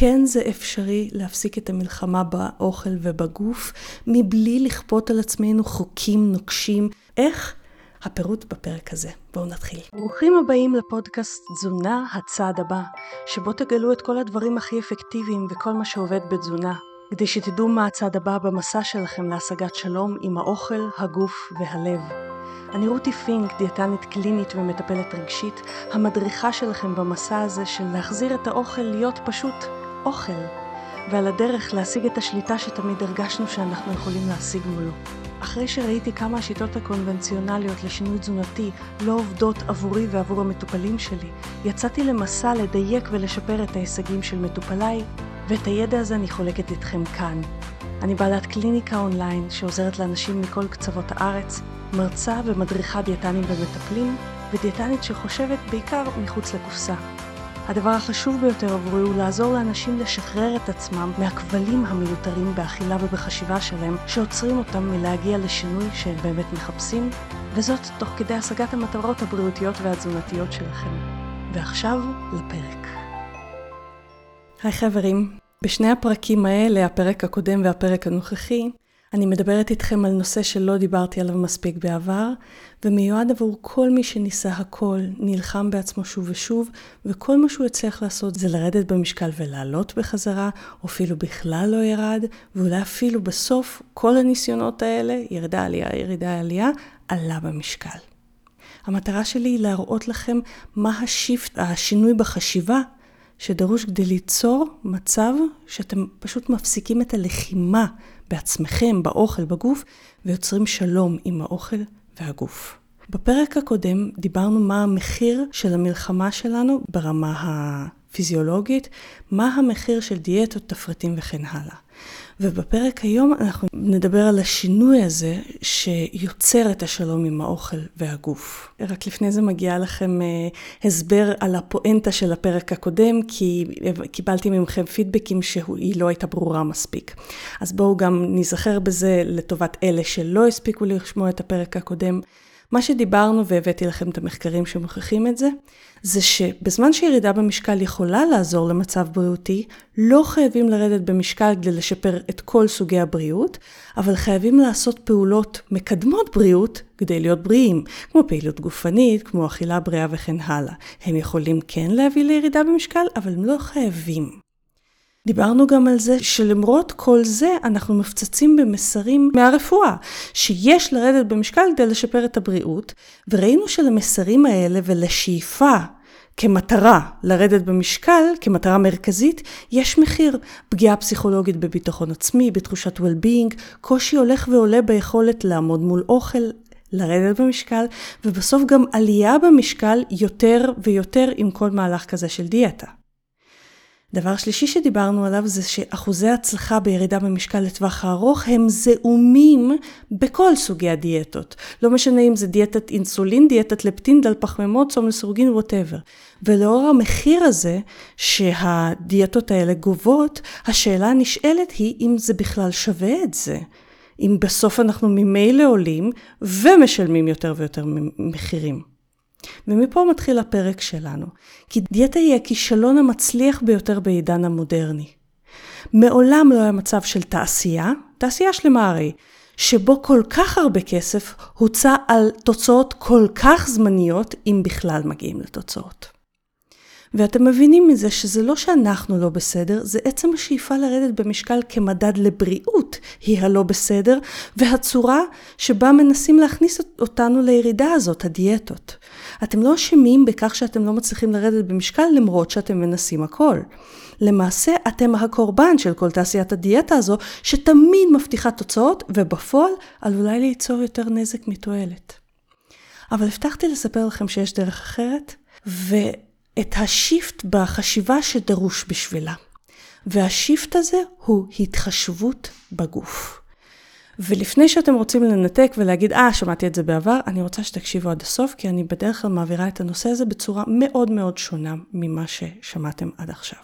כן זה אפשרי להפסיק את המלחמה באוכל ובגוף מבלי לכפות על עצמנו חוקים נוקשים. איך? הפירוט בפרק הזה. בואו נתחיל. ברוכים הבאים לפודקאסט תזונה הצעד הבא, שבו תגלו את כל הדברים הכי אפקטיביים וכל מה שעובד בתזונה, כדי שתדעו מה הצעד הבא במסע שלכם להשגת שלום עם האוכל, הגוף והלב. אני רותי פינק, דיאטנית קלינית ומטפלת רגשית, המדריכה שלכם במסע הזה של להחזיר את האוכל להיות פשוט אוכל, ועל הדרך להשיג את השליטה שתמיד הרגשנו שאנחנו יכולים להשיג מולו. אחרי שראיתי כמה השיטות הקונבנציונליות לשינוי תזונתי לא עובדות עבורי ועבור המטופלים שלי, יצאתי למסע לדייק ולשפר את ההישגים של מטופליי, ואת הידע הזה אני חולקת איתכם כאן. אני בעלת קליניקה אונליין שעוזרת לאנשים מכל קצוות הארץ, מרצה ומדריכה דיאטנים ומטפלים, ודיאטנית שחושבת בעיקר מחוץ לקופסה. הדבר החשוב ביותר עבורי הוא לעזור לאנשים לשחרר את עצמם מהכבלים המיותרים באכילה ובחשיבה שלהם, שעוצרים אותם מלהגיע לשינוי שהם באמת מחפשים, וזאת תוך כדי השגת המטרות הבריאותיות והתזונתיות שלכם. ועכשיו לפרק. היי חברים, בשני הפרקים האלה, הפרק הקודם והפרק הנוכחי, אני מדברת איתכם על נושא שלא דיברתי עליו מספיק בעבר, ומיועד עבור כל מי שניסה הכל, נלחם בעצמו שוב ושוב, וכל מה שהוא הצליח לעשות זה לרדת במשקל ולעלות בחזרה, או אפילו בכלל לא ירד, ואולי אפילו בסוף כל הניסיונות האלה, ירדה עלייה, ירידה עלייה, עלה במשקל. המטרה שלי היא להראות לכם מה השיפט, השינוי בחשיבה שדרוש כדי ליצור מצב שאתם פשוט מפסיקים את הלחימה בעצמכם, באוכל, בגוף, ויוצרים שלום עם האוכל והגוף. בפרק הקודם דיברנו מה המחיר של המלחמה שלנו ברמה הפיזיולוגית, מה המחיר של דיאטות, תפריטים וכן הלאה. ובפרק היום אנחנו נדבר על השינוי הזה שיוצר את השלום עם האוכל והגוף. רק לפני זה מגיעה לכם uh, הסבר על הפואנטה של הפרק הקודם, כי קיבלתי ממכם פידבקים שהיא לא הייתה ברורה מספיק. אז בואו גם ניזכר בזה לטובת אלה שלא הספיקו לשמוע את הפרק הקודם. מה שדיברנו והבאתי לכם את המחקרים שמוכיחים את זה, זה שבזמן שירידה במשקל יכולה לעזור למצב בריאותי, לא חייבים לרדת במשקל כדי לשפר את כל סוגי הבריאות, אבל חייבים לעשות פעולות מקדמות בריאות כדי להיות בריאים, כמו פעילות גופנית, כמו אכילה בריאה וכן הלאה. הם יכולים כן להביא לירידה במשקל, אבל הם לא חייבים. דיברנו גם על זה שלמרות כל זה אנחנו מפצצים במסרים מהרפואה, שיש לרדת במשקל כדי לשפר את הבריאות, וראינו שלמסרים האלה ולשאיפה כמטרה לרדת במשקל, כמטרה מרכזית, יש מחיר. פגיעה פסיכולוגית בביטחון עצמי, בתחושת well-being, קושי הולך ועולה ביכולת לעמוד מול אוכל, לרדת במשקל, ובסוף גם עלייה במשקל יותר ויותר עם כל מהלך כזה של דיאטה. דבר שלישי שדיברנו עליו זה שאחוזי הצלחה בירידה במשקל לטווח הארוך הם זעומים בכל סוגי הדיאטות. לא משנה אם זה דיאטת אינסולין, דיאטת לפטין, דל פחמימות, צום לסורגין, ווטאבר. ולאור המחיר הזה שהדיאטות האלה גובות, השאלה הנשאלת היא אם זה בכלל שווה את זה. אם בסוף אנחנו ממילא עולים ומשלמים יותר ויותר מחירים. ומפה מתחיל הפרק שלנו, כי דיאטה היא הכישלון המצליח ביותר בעידן המודרני. מעולם לא היה מצב של תעשייה, תעשייה שלמה הרי, שבו כל כך הרבה כסף הוצע על תוצאות כל כך זמניות, אם בכלל מגיעים לתוצאות. ואתם מבינים מזה שזה לא שאנחנו לא בסדר, זה עצם השאיפה לרדת במשקל כמדד לבריאות היא הלא בסדר, והצורה שבה מנסים להכניס אותנו לירידה הזאת, הדיאטות. אתם לא אשמים בכך שאתם לא מצליחים לרדת במשקל למרות שאתם מנסים הכל. למעשה אתם הקורבן של כל תעשיית הדיאטה הזו, שתמיד מבטיחה תוצאות, ובפועל עלולה ליצור יותר נזק מתועלת. אבל הבטחתי לספר לכם שיש דרך אחרת, ואת השיפט בחשיבה שדרוש בשבילה. והשיפט הזה הוא התחשבות בגוף. ולפני שאתם רוצים לנתק ולהגיד, אה, שמעתי את זה בעבר, אני רוצה שתקשיבו עד הסוף, כי אני בדרך כלל מעבירה את הנושא הזה בצורה מאוד מאוד שונה ממה ששמעתם עד עכשיו.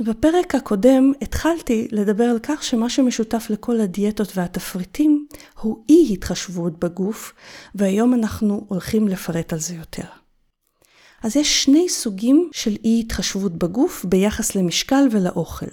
בפרק הקודם התחלתי לדבר על כך שמה שמשותף לכל הדיאטות והתפריטים הוא אי התחשבות בגוף, והיום אנחנו הולכים לפרט על זה יותר. אז יש שני סוגים של אי התחשבות בגוף ביחס למשקל ולאוכל.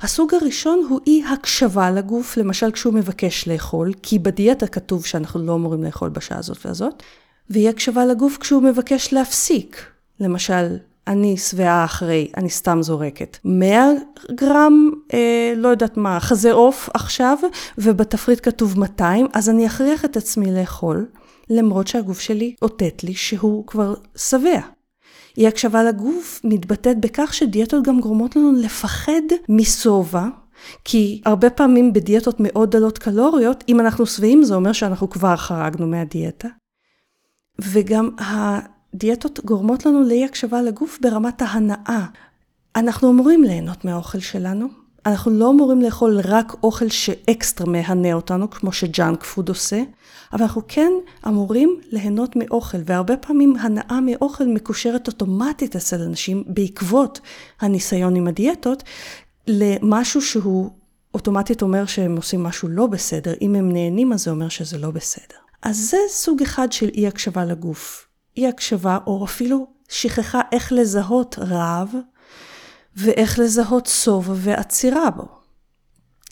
הסוג הראשון הוא אי הקשבה לגוף, למשל כשהוא מבקש לאכול, כי בדיאטה כתוב שאנחנו לא אמורים לאכול בשעה הזאת והזאת, ואי הקשבה לגוף כשהוא מבקש להפסיק. למשל, אני שבעה אחרי, אני סתם זורקת. 100 גרם, אה, לא יודעת מה, חזה עוף עכשיו, ובתפריט כתוב 200, אז אני אכריח את עצמי לאכול, למרות שהגוף שלי אותת לי שהוא כבר שבע. אי הקשבה לגוף מתבטאת בכך שדיאטות גם גורמות לנו לפחד משובע, כי הרבה פעמים בדיאטות מאוד דלות קלוריות, אם אנחנו שבעים זה אומר שאנחנו כבר חרגנו מהדיאטה. וגם הדיאטות גורמות לנו לאי הקשבה לגוף ברמת ההנאה. אנחנו אמורים ליהנות מהאוכל שלנו, אנחנו לא אמורים לאכול רק אוכל שאקסטרה מהנה אותנו, כמו שג'אנק פוד עושה, אבל אנחנו כן אמורים ליהנות מאוכל, והרבה פעמים הנאה מאוכל מקושרת אוטומטית אצל אנשים בעקבות הניסיון עם הדיאטות, למשהו שהוא אוטומטית אומר שהם עושים משהו לא בסדר, אם הם נהנים אז זה אומר שזה לא בסדר. אז זה סוג אחד של אי הקשבה לגוף. אי הקשבה, או אפילו שכחה איך לזהות רעב, ואיך לזהות שובע ועצירה בו.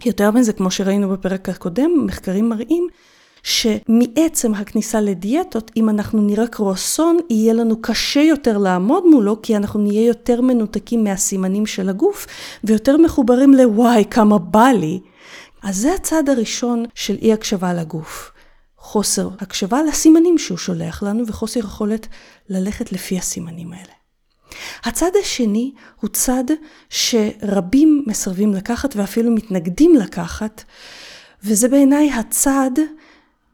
יותר מזה, כמו שראינו בפרק הקודם, מחקרים מראים שמעצם הכניסה לדיאטות, אם אנחנו נראה קרואסון, יהיה לנו קשה יותר לעמוד מולו, כי אנחנו נהיה יותר מנותקים מהסימנים של הגוף, ויותר מחוברים לוואי, כמה בא לי. אז זה הצעד הראשון של אי הקשבה לגוף. חוסר הקשבה לסימנים שהוא שולח לנו, וחוסר יכולת ללכת לפי הסימנים האלה. הצד השני הוא צד שרבים מסרבים לקחת ואפילו מתנגדים לקחת, וזה בעיניי הצד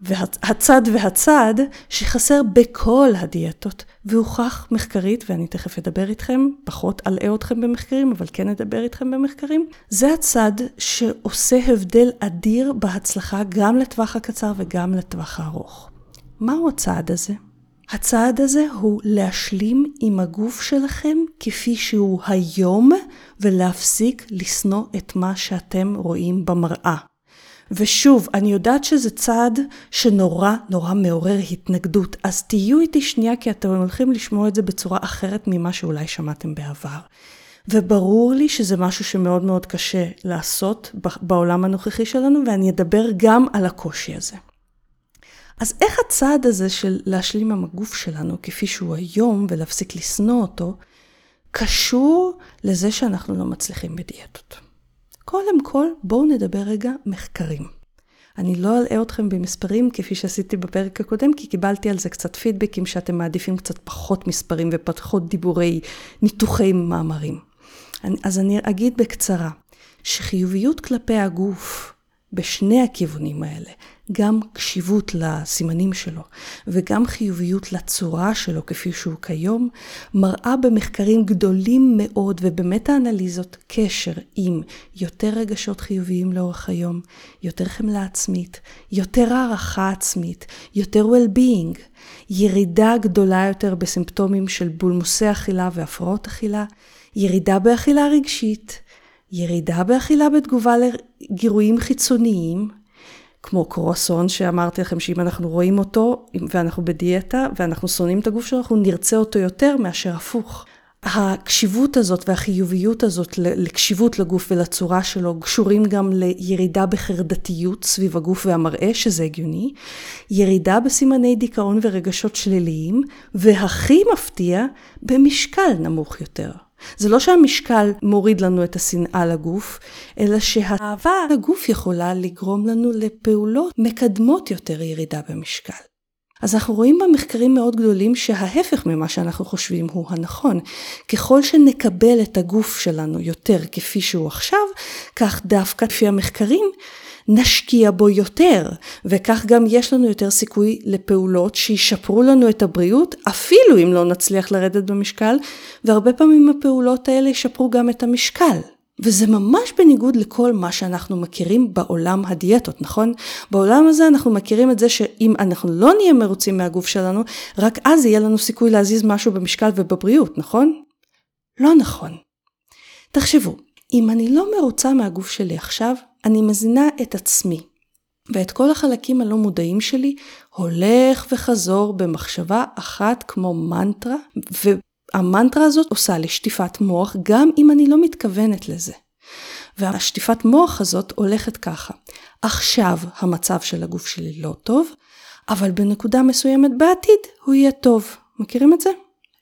והצד והצד שחסר בכל הדיאטות, והוכח מחקרית, ואני תכף אדבר איתכם, פחות אלאה אתכם במחקרים, אבל כן אדבר איתכם במחקרים, זה הצד שעושה הבדל אדיר בהצלחה גם לטווח הקצר וגם לטווח הארוך. מהו הצעד הזה? הצעד הזה הוא להשלים עם הגוף שלכם כפי שהוא היום, ולהפסיק לשנוא את מה שאתם רואים במראה. ושוב, אני יודעת שזה צעד שנורא נורא מעורר התנגדות, אז תהיו איתי שנייה כי אתם הולכים לשמוע את זה בצורה אחרת ממה שאולי שמעתם בעבר. וברור לי שזה משהו שמאוד מאוד קשה לעשות בעולם הנוכחי שלנו, ואני אדבר גם על הקושי הזה. אז איך הצעד הזה של להשלים עם הגוף שלנו כפי שהוא היום ולהפסיק לשנוא אותו, קשור לזה שאנחנו לא מצליחים בדיאטות. קודם כל, בואו נדבר רגע מחקרים. אני לא אלאה אתכם במספרים כפי שעשיתי בפרק הקודם, כי קיבלתי על זה קצת פידבקים שאתם מעדיפים קצת פחות מספרים ופחות דיבורי ניתוחי מאמרים. אז אני אגיד בקצרה, שחיוביות כלפי הגוף בשני הכיוונים האלה, גם קשיבות לסימנים שלו וגם חיוביות לצורה שלו כפי שהוא כיום, מראה במחקרים גדולים מאוד ובמטה אנליזות קשר עם יותר רגשות חיוביים לאורך היום, יותר חמלה עצמית, יותר הערכה עצמית, יותר well-being, ירידה גדולה יותר בסימפטומים של בולמוסי אכילה והפרעות אכילה, ירידה באכילה רגשית, ירידה באכילה בתגובה לגירויים חיצוניים, כמו קרואסון שאמרתי לכם שאם אנחנו רואים אותו ואנחנו בדיאטה ואנחנו שונאים את הגוף שלו, אנחנו נרצה אותו יותר מאשר הפוך. הקשיבות הזאת והחיוביות הזאת לקשיבות לגוף ולצורה שלו קשורים גם לירידה בחרדתיות סביב הגוף והמראה, שזה הגיוני, ירידה בסימני דיכאון ורגשות שליליים, והכי מפתיע, במשקל נמוך יותר. זה לא שהמשקל מוריד לנו את השנאה לגוף, אלא שהאהבה לגוף יכולה לגרום לנו לפעולות מקדמות יותר ירידה במשקל. אז אנחנו רואים במחקרים מאוד גדולים שההפך ממה שאנחנו חושבים הוא הנכון. ככל שנקבל את הגוף שלנו יותר כפי שהוא עכשיו, כך דווקא לפי המחקרים נשקיע בו יותר, וכך גם יש לנו יותר סיכוי לפעולות שישפרו לנו את הבריאות, אפילו אם לא נצליח לרדת במשקל, והרבה פעמים הפעולות האלה ישפרו גם את המשקל. וזה ממש בניגוד לכל מה שאנחנו מכירים בעולם הדיאטות, נכון? בעולם הזה אנחנו מכירים את זה שאם אנחנו לא נהיה מרוצים מהגוף שלנו, רק אז יהיה לנו סיכוי להזיז משהו במשקל ובבריאות, נכון? לא נכון. תחשבו, אם אני לא מרוצה מהגוף שלי עכשיו, אני מזינה את עצמי. ואת כל החלקים הלא מודעים שלי הולך וחזור במחשבה אחת כמו מנטרה, והמנטרה הזאת עושה לי שטיפת מוח גם אם אני לא מתכוונת לזה. והשטיפת מוח הזאת הולכת ככה, עכשיו המצב של הגוף שלי לא טוב, אבל בנקודה מסוימת בעתיד הוא יהיה טוב. מכירים את זה?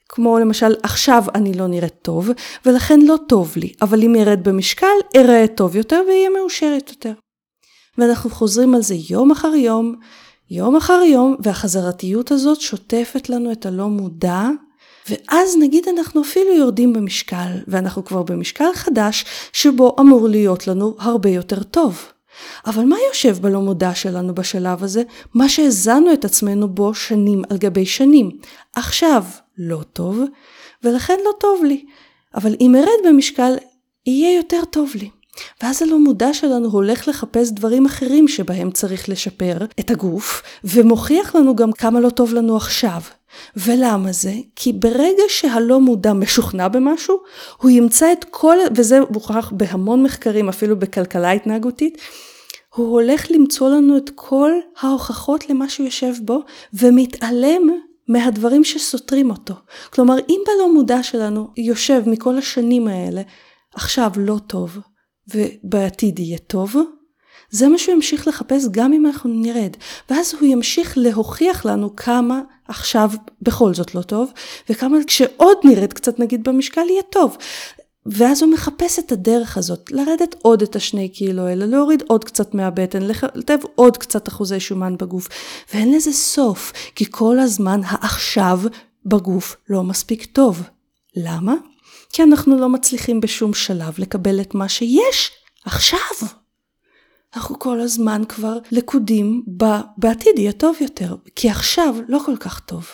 כמו למשל, עכשיו אני לא נראית טוב, ולכן לא טוב לי, אבל אם ירד במשקל, אראה טוב יותר ואהיה מאושרת יותר. ואנחנו חוזרים על זה יום אחר יום, יום אחר יום, והחזרתיות הזאת שוטפת לנו את הלא מודע, ואז נגיד אנחנו אפילו יורדים במשקל, ואנחנו כבר במשקל חדש, שבו אמור להיות לנו הרבה יותר טוב. אבל מה יושב בלא מודע שלנו בשלב הזה? מה שהאזנו את עצמנו בו שנים על גבי שנים. עכשיו לא טוב, ולכן לא טוב לי. אבל אם ארד במשקל, יהיה יותר טוב לי. ואז הלא מודע שלנו הולך לחפש דברים אחרים שבהם צריך לשפר את הגוף, ומוכיח לנו גם כמה לא טוב לנו עכשיו. ולמה זה? כי ברגע שהלא מודע משוכנע במשהו, הוא ימצא את כל, וזה מוכרח בהמון מחקרים, אפילו בכלכלה התנהגותית, הוא הולך למצוא לנו את כל ההוכחות למה שהוא יושב בו, ומתעלם מהדברים שסותרים אותו. כלומר, אם בלא מודע שלנו יושב מכל השנים האלה, עכשיו לא טוב, ובעתיד יהיה טוב, זה מה שהוא ימשיך לחפש גם אם אנחנו נרד. ואז הוא ימשיך להוכיח לנו כמה עכשיו בכל זאת לא טוב, וכמה כשעוד נרד קצת נגיד במשקל יהיה טוב. ואז הוא מחפש את הדרך הזאת, לרדת עוד את השני קילו האלה, להוריד עוד קצת מהבטן, לטב עוד קצת אחוזי שומן בגוף. ואין לזה סוף, כי כל הזמן העכשיו בגוף לא מספיק טוב. למה? כי אנחנו לא מצליחים בשום שלב לקבל את מה שיש עכשיו. אנחנו כל הזמן כבר לכודים בעתיד יהיה טוב יותר, כי עכשיו לא כל כך טוב.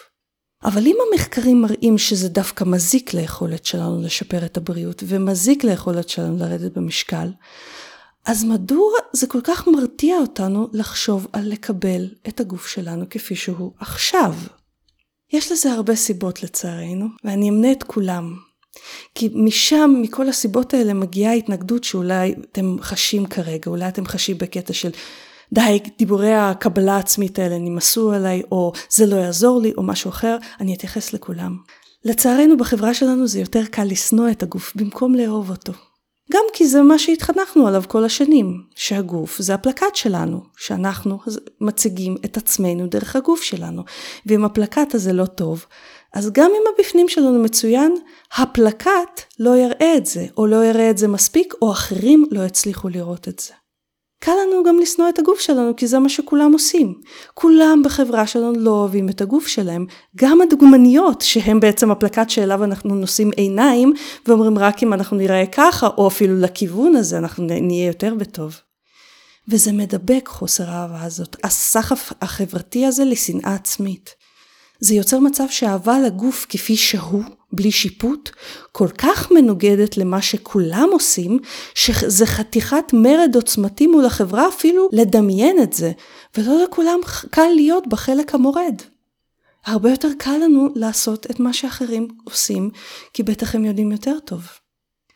אבל אם המחקרים מראים שזה דווקא מזיק ליכולת שלנו לשפר את הבריאות ומזיק ליכולת שלנו לרדת במשקל, אז מדוע זה כל כך מרתיע אותנו לחשוב על לקבל את הגוף שלנו כפי שהוא עכשיו? יש לזה הרבה סיבות לצערנו, ואני אמנה את כולם. כי משם, מכל הסיבות האלה, מגיעה התנגדות שאולי אתם חשים כרגע, אולי אתם חשים בקטע של די, דיבורי הקבלה העצמית האלה נמאסו עליי, או זה לא יעזור לי, או משהו אחר, אני אתייחס לכולם. לצערנו בחברה שלנו זה יותר קל לשנוא את הגוף במקום לאהוב אותו. גם כי זה מה שהתחנכנו עליו כל השנים, שהגוף זה הפלקט שלנו, שאנחנו מציגים את עצמנו דרך הגוף שלנו, ואם הפלקט הזה לא טוב, אז גם אם הבפנים שלנו מצוין, הפלקט לא יראה את זה, או לא יראה את זה מספיק, או אחרים לא יצליחו לראות את זה. קל לנו גם לשנוא את הגוף שלנו, כי זה מה שכולם עושים. כולם בחברה שלנו לא אוהבים את הגוף שלהם. גם הדוגמניות, שהן בעצם הפלקט שאליו אנחנו נושאים עיניים, ואומרים רק אם אנחנו נראה ככה, או אפילו לכיוון הזה, אנחנו נהיה יותר בטוב. וזה מדבק חוסר האהבה הזאת, הסחף החברתי הזה לשנאה עצמית. זה יוצר מצב שאהבה לגוף כפי שהוא, בלי שיפוט, כל כך מנוגדת למה שכולם עושים, שזה חתיכת מרד עוצמתי מול החברה אפילו לדמיין את זה, ולא לכולם קל להיות בחלק המורד. הרבה יותר קל לנו לעשות את מה שאחרים עושים, כי בטח הם יודעים יותר טוב.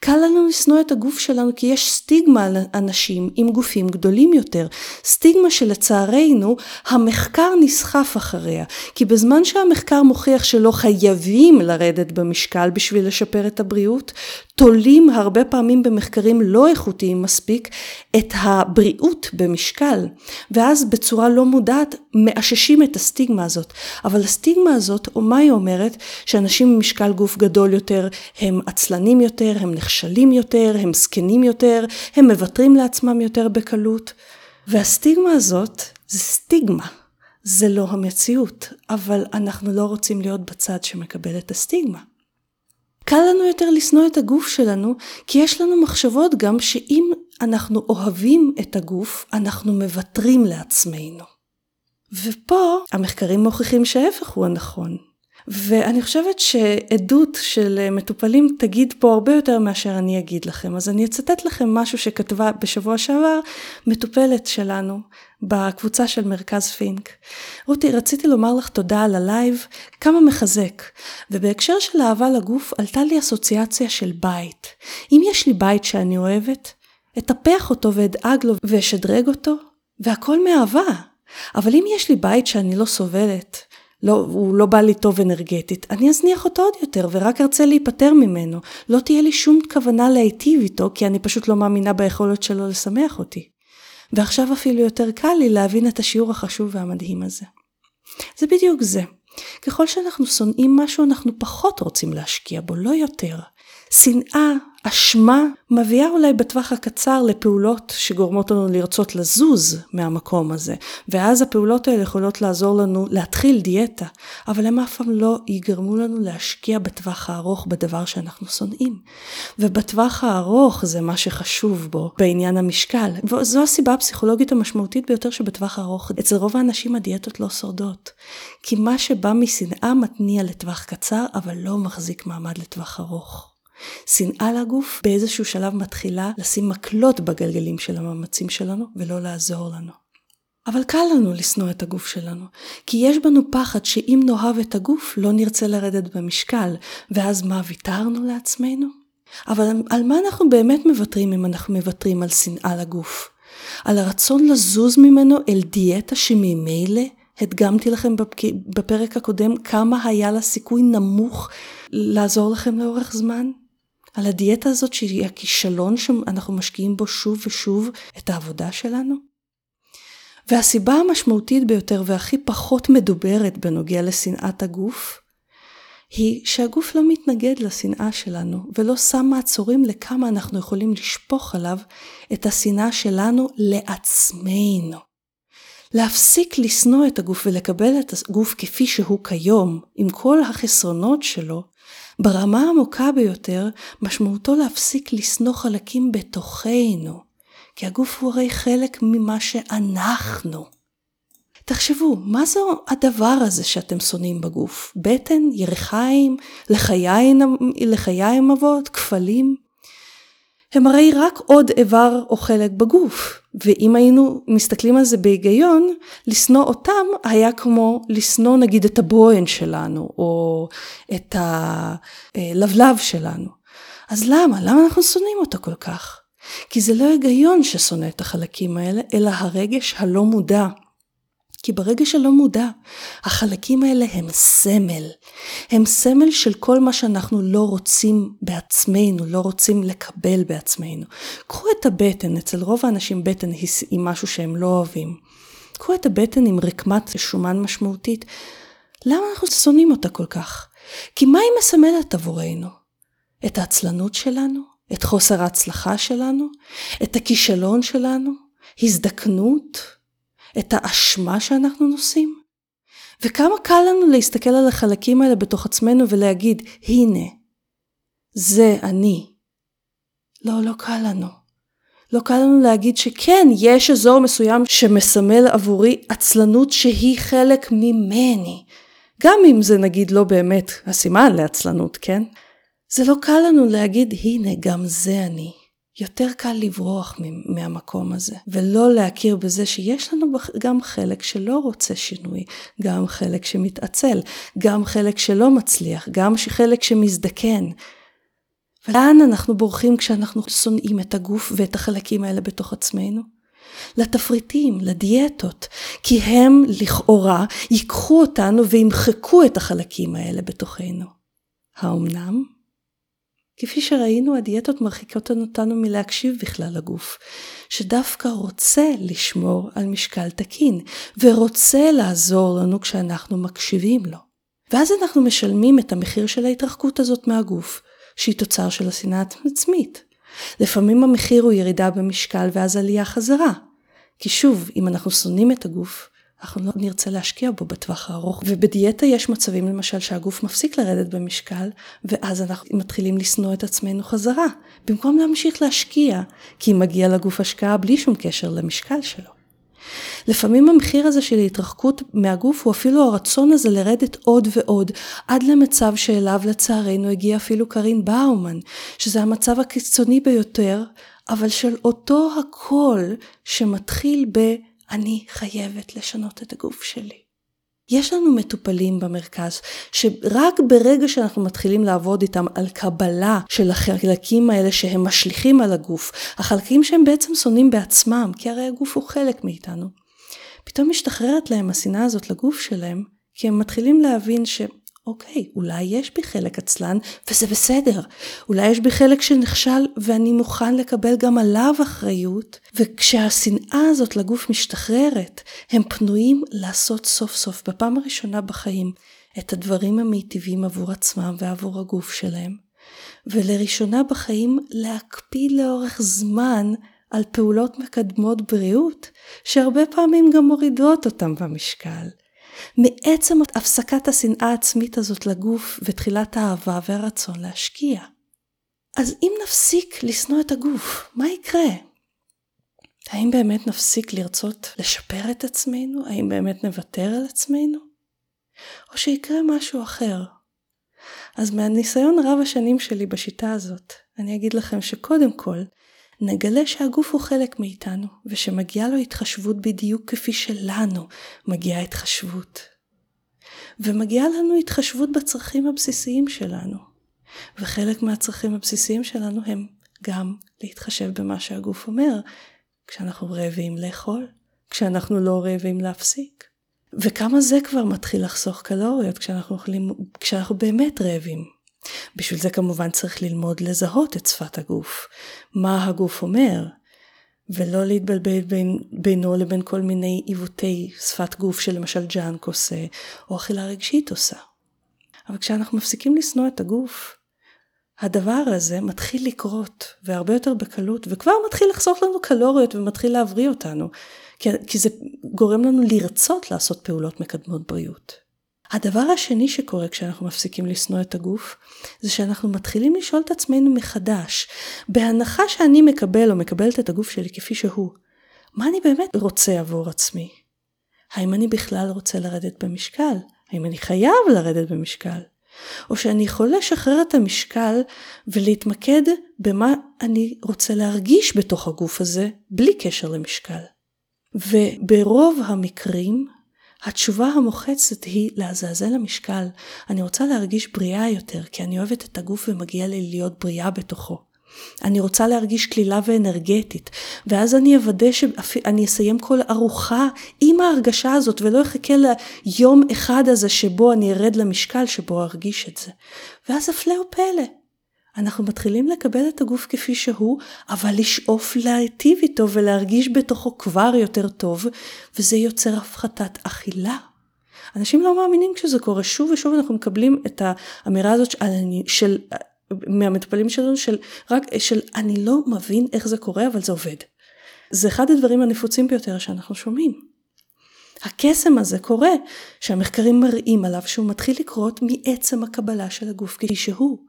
קל לנו לשנוא את הגוף שלנו כי יש סטיגמה על אנשים עם גופים גדולים יותר. סטיגמה שלצערנו המחקר נסחף אחריה. כי בזמן שהמחקר מוכיח שלא חייבים לרדת במשקל בשביל לשפר את הבריאות, תולים הרבה פעמים במחקרים לא איכותיים מספיק את הבריאות במשקל, ואז בצורה לא מודעת מאששים את הסטיגמה הזאת. אבל הסטיגמה הזאת, או מה היא אומרת? שאנשים עם משקל גוף גדול יותר הם עצלנים יותר, הם נכשלים יותר, הם זקנים יותר, הם מוותרים לעצמם יותר בקלות. והסטיגמה הזאת זה סטיגמה. זה לא המציאות, אבל אנחנו לא רוצים להיות בצד שמקבל את הסטיגמה. קל לנו יותר לשנוא את הגוף שלנו, כי יש לנו מחשבות גם שאם אנחנו אוהבים את הגוף, אנחנו מוותרים לעצמנו. ופה המחקרים מוכיחים שההפך הוא הנכון. ואני חושבת שעדות של מטופלים תגיד פה הרבה יותר מאשר אני אגיד לכם. אז אני אצטט לכם משהו שכתבה בשבוע שעבר מטופלת שלנו בקבוצה של מרכז פינק. רותי, רציתי לומר לך תודה על הלייב, כמה מחזק. ובהקשר של אהבה לגוף עלתה לי אסוציאציה של בית. אם יש לי בית שאני אוהבת, אטפח אותו ואדאג לו ואשדרג אותו, והכל מאהבה. אבל אם יש לי בית שאני לא סובלת, לא, הוא לא בא לי טוב אנרגטית, אני אזניח אותו עוד יותר ורק ארצה להיפטר ממנו. לא תהיה לי שום כוונה להיטיב איתו, כי אני פשוט לא מאמינה ביכולת שלו לשמח אותי. ועכשיו אפילו יותר קל לי להבין את השיעור החשוב והמדהים הזה. זה בדיוק זה. ככל שאנחנו שונאים משהו, אנחנו פחות רוצים להשקיע בו, לא יותר. שנאה, אשמה, מביאה אולי בטווח הקצר לפעולות שגורמות לנו לרצות לזוז מהמקום הזה, ואז הפעולות האלה יכולות לעזור לנו להתחיל דיאטה, אבל הם אף פעם לא יגרמו לנו להשקיע בטווח הארוך בדבר שאנחנו שונאים. ובטווח הארוך זה מה שחשוב בו בעניין המשקל. וזו הסיבה הפסיכולוגית המשמעותית ביותר שבטווח הארוך אצל רוב האנשים הדיאטות לא שורדות. כי מה שבא משנאה מתניע לטווח קצר, אבל לא מחזיק מעמד לטווח ארוך. שנאה לגוף באיזשהו שלב מתחילה לשים מקלות בגלגלים של המאמצים שלנו ולא לעזור לנו. אבל קל לנו לשנוא את הגוף שלנו, כי יש בנו פחד שאם נאהב את הגוף לא נרצה לרדת במשקל, ואז מה ויתרנו לעצמנו? אבל על מה אנחנו באמת מוותרים אם אנחנו מוותרים על שנאה לגוף? על הרצון לזוז ממנו אל דיאטה שממילא הדגמתי לכם בפרק הקודם כמה היה לה סיכוי נמוך לעזור לכם לאורך זמן? על הדיאטה הזאת שהיא הכישלון שאנחנו משקיעים בו שוב ושוב את העבודה שלנו? והסיבה המשמעותית ביותר והכי פחות מדוברת בנוגע לשנאת הגוף, היא שהגוף לא מתנגד לשנאה שלנו ולא שם מעצורים לכמה אנחנו יכולים לשפוך עליו את השנאה שלנו לעצמנו. להפסיק לשנוא את הגוף ולקבל את הגוף כפי שהוא כיום, עם כל החסרונות שלו, ברמה העמוקה ביותר, משמעותו להפסיק לשנוא חלקים בתוכנו, כי הגוף הוא הרי חלק ממה שאנחנו. תחשבו, מה זה הדבר הזה שאתם שונאים בגוף? בטן, ירחיים, לחיים, לחיים אבות, כפלים? הם הרי רק עוד איבר או חלק בגוף, ואם היינו מסתכלים על זה בהיגיון, לשנוא אותם היה כמו לשנוא נגיד את הבוהן שלנו, או את הלבלב שלנו. אז למה? למה אנחנו שונאים אותו כל כך? כי זה לא היגיון ששונא את החלקים האלה, אלא הרגש הלא מודע. כי ברגע שלא מודע, החלקים האלה הם סמל. הם סמל של כל מה שאנחנו לא רוצים בעצמנו, לא רוצים לקבל בעצמנו. קחו את הבטן, אצל רוב האנשים בטן היא משהו שהם לא אוהבים. קחו את הבטן עם רקמת שומן משמעותית. למה אנחנו שונאים אותה כל כך? כי מה היא מסמלת עבורנו? את העצלנות שלנו? את חוסר ההצלחה שלנו? את הכישלון שלנו? הזדקנות? את האשמה שאנחנו נושאים? וכמה קל לנו להסתכל על החלקים האלה בתוך עצמנו ולהגיד, הנה, זה אני. לא, לא קל לנו. לא קל לנו להגיד שכן, יש אזור מסוים שמסמל עבורי עצלנות שהיא חלק ממני. גם אם זה נגיד לא באמת הסימן לעצלנות, כן? זה לא קל לנו להגיד, הנה, גם זה אני. יותר קל לברוח מהמקום הזה, ולא להכיר בזה שיש לנו גם חלק שלא רוצה שינוי, גם חלק שמתעצל, גם חלק שלא מצליח, גם חלק שמזדקן. ולאן אנחנו בורחים כשאנחנו שונאים את הגוף ואת החלקים האלה בתוך עצמנו? לתפריטים, לדיאטות, כי הם לכאורה ייקחו אותנו וימחקו את החלקים האלה בתוכנו. האומנם? כפי שראינו, הדיאטות מרחיקות אותנו מלהקשיב בכלל לגוף, שדווקא רוצה לשמור על משקל תקין, ורוצה לעזור לנו כשאנחנו מקשיבים לו. ואז אנחנו משלמים את המחיר של ההתרחקות הזאת מהגוף, שהיא תוצר של השנאה העצמית. לפעמים המחיר הוא ירידה במשקל ואז עלייה חזרה. כי שוב, אם אנחנו שונאים את הגוף, אנחנו לא נרצה להשקיע בו בטווח הארוך. ובדיאטה יש מצבים למשל שהגוף מפסיק לרדת במשקל, ואז אנחנו מתחילים לשנוא את עצמנו חזרה, במקום להמשיך להשקיע, כי מגיע לגוף השקעה בלי שום קשר למשקל שלו. לפעמים המחיר הזה של התרחקות מהגוף הוא אפילו הרצון הזה לרדת עוד ועוד, עד למצב שאליו לצערנו הגיע אפילו קרין באומן, שזה המצב הקיצוני ביותר, אבל של אותו הקול שמתחיל ב... אני חייבת לשנות את הגוף שלי. יש לנו מטופלים במרכז שרק ברגע שאנחנו מתחילים לעבוד איתם על קבלה של החלקים האלה שהם משליכים על הגוף, החלקים שהם בעצם שונאים בעצמם, כי הרי הגוף הוא חלק מאיתנו, פתאום משתחררת להם השנאה הזאת לגוף שלהם, כי הם מתחילים להבין ש... אוקיי, אולי יש בי חלק עצלן וזה בסדר. אולי יש בי חלק שנכשל ואני מוכן לקבל גם עליו אחריות. וכשהשנאה הזאת לגוף משתחררת, הם פנויים לעשות סוף סוף, בפעם הראשונה בחיים, את הדברים המיטיבים עבור עצמם ועבור הגוף שלהם. ולראשונה בחיים להקפיד לאורך זמן על פעולות מקדמות בריאות, שהרבה פעמים גם מורידות אותם במשקל. מעצם הפסקת השנאה העצמית הזאת לגוף ותחילת האהבה והרצון להשקיע. אז אם נפסיק לשנוא את הגוף, מה יקרה? האם באמת נפסיק לרצות לשפר את עצמנו? האם באמת נוותר על עצמנו? או שיקרה משהו אחר? אז מהניסיון רב השנים שלי בשיטה הזאת, אני אגיד לכם שקודם כל, נגלה שהגוף הוא חלק מאיתנו, ושמגיעה לו התחשבות בדיוק כפי שלנו מגיעה התחשבות. ומגיעה לנו התחשבות בצרכים הבסיסיים שלנו. וחלק מהצרכים הבסיסיים שלנו הם גם להתחשב במה שהגוף אומר, כשאנחנו רעבים לאכול, כשאנחנו לא רעבים להפסיק. וכמה זה כבר מתחיל לחסוך קלוריות כשאנחנו, אוכלים, כשאנחנו באמת רעבים. בשביל זה כמובן צריך ללמוד לזהות את שפת הגוף, מה הגוף אומר, ולא להתבלבל בין, בינו לבין כל מיני עיוותי שפת גוף שלמשל ג'אנק עושה, או אכילה רגשית עושה. אבל כשאנחנו מפסיקים לשנוא את הגוף, הדבר הזה מתחיל לקרות, והרבה יותר בקלות, וכבר מתחיל לחסוך לנו קלוריות ומתחיל להבריא אותנו, כי, כי זה גורם לנו לרצות לעשות פעולות מקדמות בריאות. הדבר השני שקורה כשאנחנו מפסיקים לשנוא את הגוף, זה שאנחנו מתחילים לשאול את עצמנו מחדש, בהנחה שאני מקבל או מקבלת את הגוף שלי כפי שהוא, מה אני באמת רוצה עבור עצמי? האם אני בכלל רוצה לרדת במשקל? האם אני חייב לרדת במשקל? או שאני יכול לשחרר את המשקל ולהתמקד במה אני רוצה להרגיש בתוך הגוף הזה, בלי קשר למשקל. וברוב המקרים התשובה המוחצת היא לעזאזל המשקל. אני רוצה להרגיש בריאה יותר, כי אני אוהבת את הגוף ומגיע לי להיות בריאה בתוכו. אני רוצה להרגיש כלילה ואנרגטית, ואז אני אוודא שאני אסיים כל ארוחה עם ההרגשה הזאת, ולא אחכה ליום אחד הזה שבו אני ארד למשקל, שבו ארגיש את זה. ואז הפלא ופלא, אנחנו מתחילים לקבל את הגוף כפי שהוא, אבל לשאוף להיטיב איתו ולהרגיש בתוכו כבר יותר טוב, וזה יוצר הפחתת אכילה. אנשים לא מאמינים כשזה קורה, שוב ושוב אנחנו מקבלים את האמירה הזאת של, של מהמטופלים שלנו של רק של אני לא מבין איך זה קורה אבל זה עובד. זה אחד הדברים הנפוצים ביותר שאנחנו שומעים. הקסם הזה קורה שהמחקרים מראים עליו שהוא מתחיל לקרות מעצם הקבלה של הגוף כפי שהוא.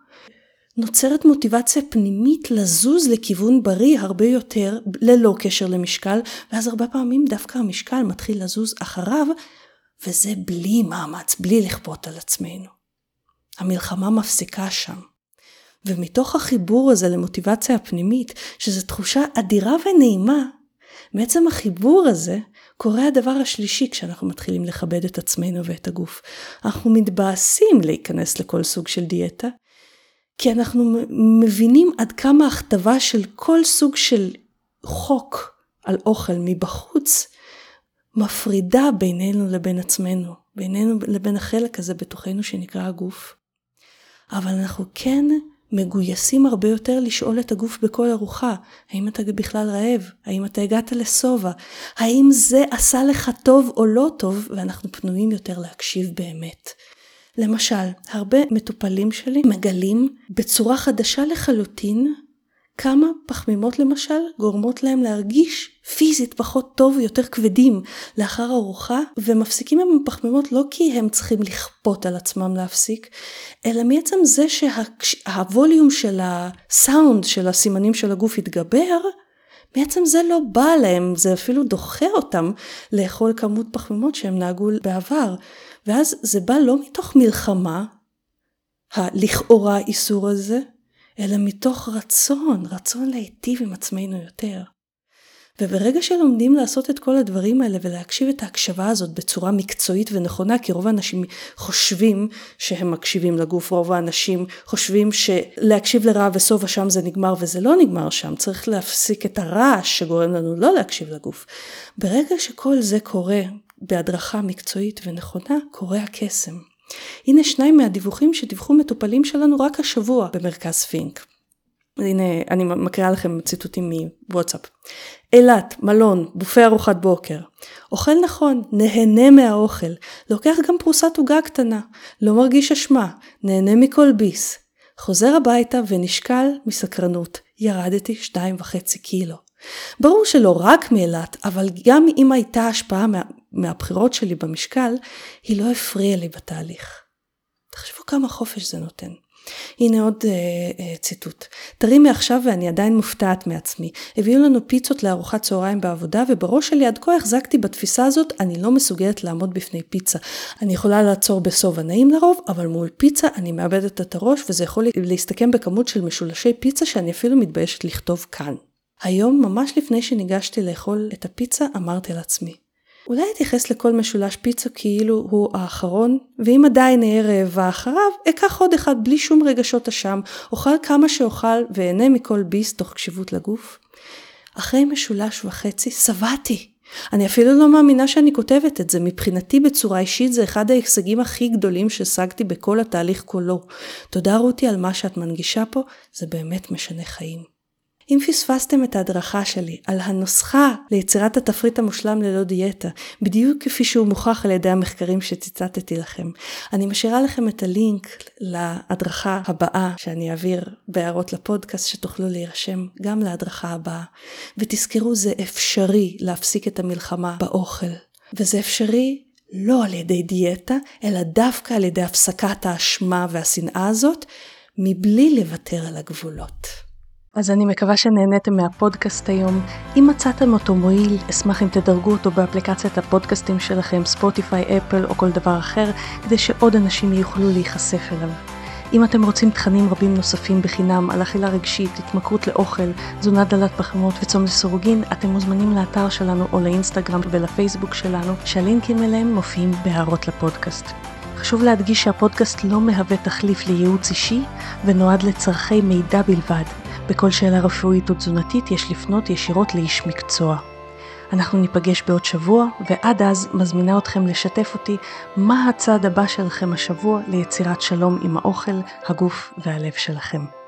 נוצרת מוטיבציה פנימית לזוז לכיוון בריא הרבה יותר ללא קשר למשקל, ואז הרבה פעמים דווקא המשקל מתחיל לזוז אחריו, וזה בלי מאמץ, בלי לכפות על עצמנו. המלחמה מפסיקה שם. ומתוך החיבור הזה למוטיבציה הפנימית, שזו תחושה אדירה ונעימה, מעצם החיבור הזה קורה הדבר השלישי כשאנחנו מתחילים לכבד את עצמנו ואת הגוף. אנחנו מתבאסים להיכנס לכל סוג של דיאטה, כי אנחנו מבינים עד כמה הכתבה של כל סוג של חוק על אוכל מבחוץ מפרידה בינינו לבין עצמנו, בינינו לבין החלק הזה בתוכנו שנקרא הגוף. אבל אנחנו כן מגויסים הרבה יותר לשאול את הגוף בכל ארוחה, האם אתה בכלל רעב? האם אתה הגעת לשובע? האם זה עשה לך טוב או לא טוב? ואנחנו פנויים יותר להקשיב באמת. למשל, הרבה מטופלים שלי מגלים בצורה חדשה לחלוטין כמה פחמימות למשל גורמות להם להרגיש פיזית פחות טוב ויותר כבדים לאחר ארוחה ומפסיקים עם הפחמימות לא כי הם צריכים לכפות על עצמם להפסיק אלא מעצם זה שהווליום של הסאונד של הסימנים של הגוף יתגבר בעצם זה לא בא להם, זה אפילו דוחה אותם לאכול כמות פחמימות שהם נהגו בעבר. ואז זה בא לא מתוך מלחמה, הלכאורה איסור הזה, אלא מתוך רצון, רצון להיטיב עם עצמנו יותר. וברגע שלומדים לעשות את כל הדברים האלה ולהקשיב את ההקשבה הזאת בצורה מקצועית ונכונה, כי רוב האנשים חושבים שהם מקשיבים לגוף, רוב האנשים חושבים שלהקשיב לרעב וסובה שם זה נגמר וזה לא נגמר שם, צריך להפסיק את הרעש שגורם לנו לא להקשיב לגוף. ברגע שכל זה קורה בהדרכה מקצועית ונכונה, קורה הקסם. הנה שניים מהדיווחים שדיווחו מטופלים שלנו רק השבוע במרכז פינק. הנה, אני מקריאה לכם ציטוטים מוואטסאפ. אילת, מלון, בופה ארוחת בוקר. אוכל נכון, נהנה מהאוכל. לוקח גם פרוסת עוגה קטנה. לא מרגיש אשמה, נהנה מכל ביס. חוזר הביתה ונשקל מסקרנות. ירדתי שתיים וחצי קילו. ברור שלא רק מאילת, אבל גם אם הייתה השפעה מהבחירות שלי במשקל, היא לא הפריעה לי בתהליך. תחשבו כמה חופש זה נותן. הנה עוד אה, אה, ציטוט. טרי מעכשיו ואני עדיין מופתעת מעצמי. הביאו לנו פיצות לארוחת צהריים בעבודה ובראש שלי עד כה החזקתי בתפיסה הזאת, אני לא מסוגלת לעמוד בפני פיצה. אני יכולה לעצור בסוב הנעים לרוב, אבל מול פיצה אני מאבדת את הראש וזה יכול להסתכם בכמות של משולשי פיצה שאני אפילו מתביישת לכתוב כאן. היום, ממש לפני שניגשתי לאכול את הפיצה, אמרתי לעצמי, אולי אתייחס לכל משולש פיצה כאילו הוא האחרון, ואם עדיין אהיה רעבה אחריו, אקח עוד אחד בלי שום רגשות אשם, אוכל כמה שאוכל ואהנה מכל ביס תוך קשיבות לגוף. אחרי משולש וחצי שבעתי. אני אפילו לא מאמינה שאני כותבת את זה, מבחינתי בצורה אישית זה אחד ההישגים הכי גדולים שהשגתי בכל התהליך כולו. תודה רותי על מה שאת מנגישה פה, זה באמת משנה חיים. אם פספסתם את ההדרכה שלי על הנוסחה ליצירת התפריט המושלם ללא דיאטה, בדיוק כפי שהוא מוכח על ידי המחקרים שציטטתי לכם, אני משאירה לכם את הלינק להדרכה הבאה שאני אעביר בהערות לפודקאסט שתוכלו להירשם גם להדרכה הבאה. ותזכרו זה אפשרי להפסיק את המלחמה באוכל. וזה אפשרי לא על ידי דיאטה, אלא דווקא על ידי הפסקת האשמה והשנאה הזאת, מבלי לוותר על הגבולות. אז אני מקווה שנהניתם מהפודקאסט היום. אם מצאתם אותו מועיל, אשמח אם תדרגו אותו באפליקציית הפודקאסטים שלכם, ספוטיפיי, אפל או כל דבר אחר, כדי שעוד אנשים יוכלו להיחשף אליו. אם אתם רוצים תכנים רבים נוספים בחינם על אכילה רגשית, התמכרות לאוכל, תזונה דלת פחמות וצום לסירוגין, אתם מוזמנים לאתר שלנו או לאינסטגרם ולפייסבוק שלנו, שהלינקים אליהם מופיעים בהערות לפודקאסט. חשוב להדגיש שהפודקאסט לא מהווה תחליף לייעוץ אישי ונועד לצורכי מידע בלבד. בכל שאלה רפואית או תזונתית יש לפנות ישירות לאיש מקצוע. אנחנו ניפגש בעוד שבוע, ועד אז מזמינה אתכם לשתף אותי מה הצעד הבא שלכם השבוע ליצירת שלום עם האוכל, הגוף והלב שלכם.